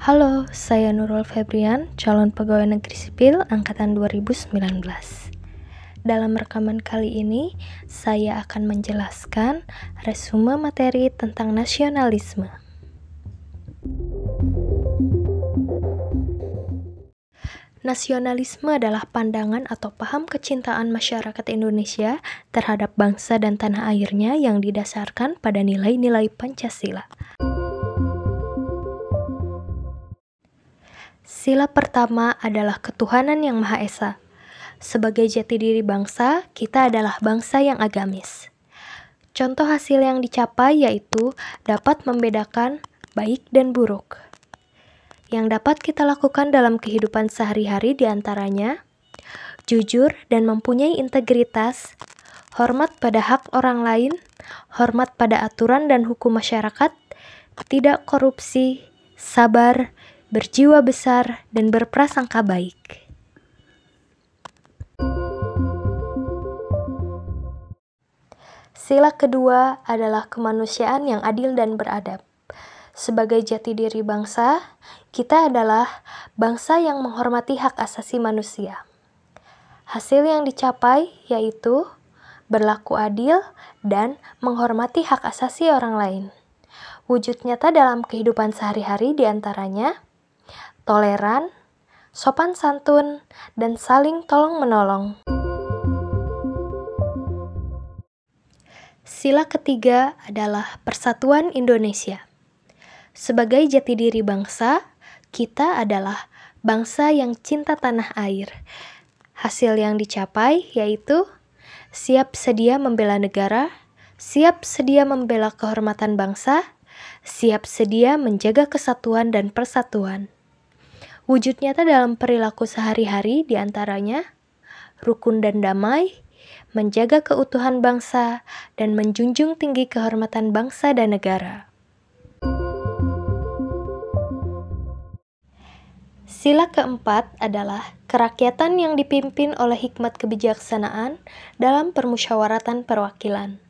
Halo, saya Nurul Febrian, calon pegawai negeri sipil angkatan 2019. Dalam rekaman kali ini, saya akan menjelaskan resume materi tentang nasionalisme. Nasionalisme adalah pandangan atau paham kecintaan masyarakat Indonesia terhadap bangsa dan tanah airnya yang didasarkan pada nilai-nilai Pancasila. Sila pertama adalah ketuhanan yang Maha Esa. Sebagai jati diri bangsa, kita adalah bangsa yang agamis. Contoh hasil yang dicapai yaitu dapat membedakan baik dan buruk. Yang dapat kita lakukan dalam kehidupan sehari-hari di antaranya jujur dan mempunyai integritas, hormat pada hak orang lain, hormat pada aturan dan hukum masyarakat, tidak korupsi, sabar, berjiwa besar, dan berprasangka baik. Sila kedua adalah kemanusiaan yang adil dan beradab. Sebagai jati diri bangsa, kita adalah bangsa yang menghormati hak asasi manusia. Hasil yang dicapai yaitu berlaku adil dan menghormati hak asasi orang lain. Wujud nyata dalam kehidupan sehari-hari di antaranya toleran, sopan santun, dan saling tolong-menolong. Sila ketiga adalah persatuan Indonesia. Sebagai jati diri bangsa, kita adalah bangsa yang cinta tanah air. Hasil yang dicapai yaitu siap sedia membela negara, siap sedia membela kehormatan bangsa, siap sedia menjaga kesatuan dan persatuan. Wujud nyata dalam perilaku sehari-hari di antaranya rukun dan damai, menjaga keutuhan bangsa, dan menjunjung tinggi kehormatan bangsa dan negara. Sila keempat adalah kerakyatan yang dipimpin oleh hikmat kebijaksanaan dalam permusyawaratan perwakilan.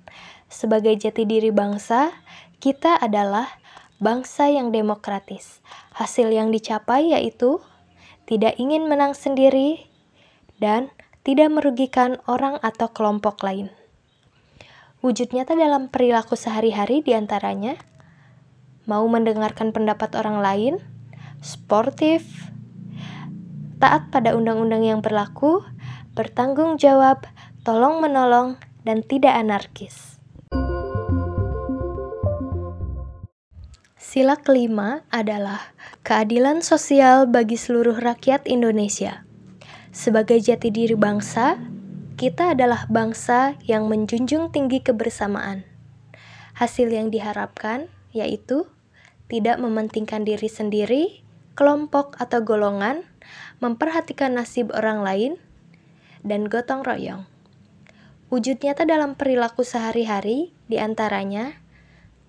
Sebagai jati diri bangsa, kita adalah bangsa yang demokratis. Hasil yang dicapai yaitu tidak ingin menang sendiri dan tidak merugikan orang atau kelompok lain. Wujud nyata dalam perilaku sehari-hari di antaranya mau mendengarkan pendapat orang lain, sportif, taat pada undang-undang yang berlaku, bertanggung jawab, tolong menolong, dan tidak anarkis. Sila kelima adalah keadilan sosial bagi seluruh rakyat Indonesia. Sebagai jati diri bangsa, kita adalah bangsa yang menjunjung tinggi kebersamaan. Hasil yang diharapkan yaitu tidak mementingkan diri sendiri, kelompok atau golongan, memperhatikan nasib orang lain, dan gotong royong. Wujud nyata dalam perilaku sehari-hari di antaranya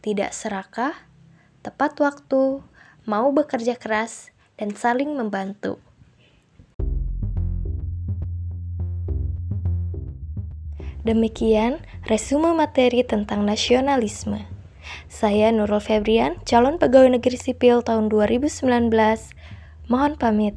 tidak serakah, tepat waktu, mau bekerja keras, dan saling membantu. Demikian resume materi tentang nasionalisme. Saya Nurul Febrian, calon pegawai negeri sipil tahun 2019. Mohon pamit.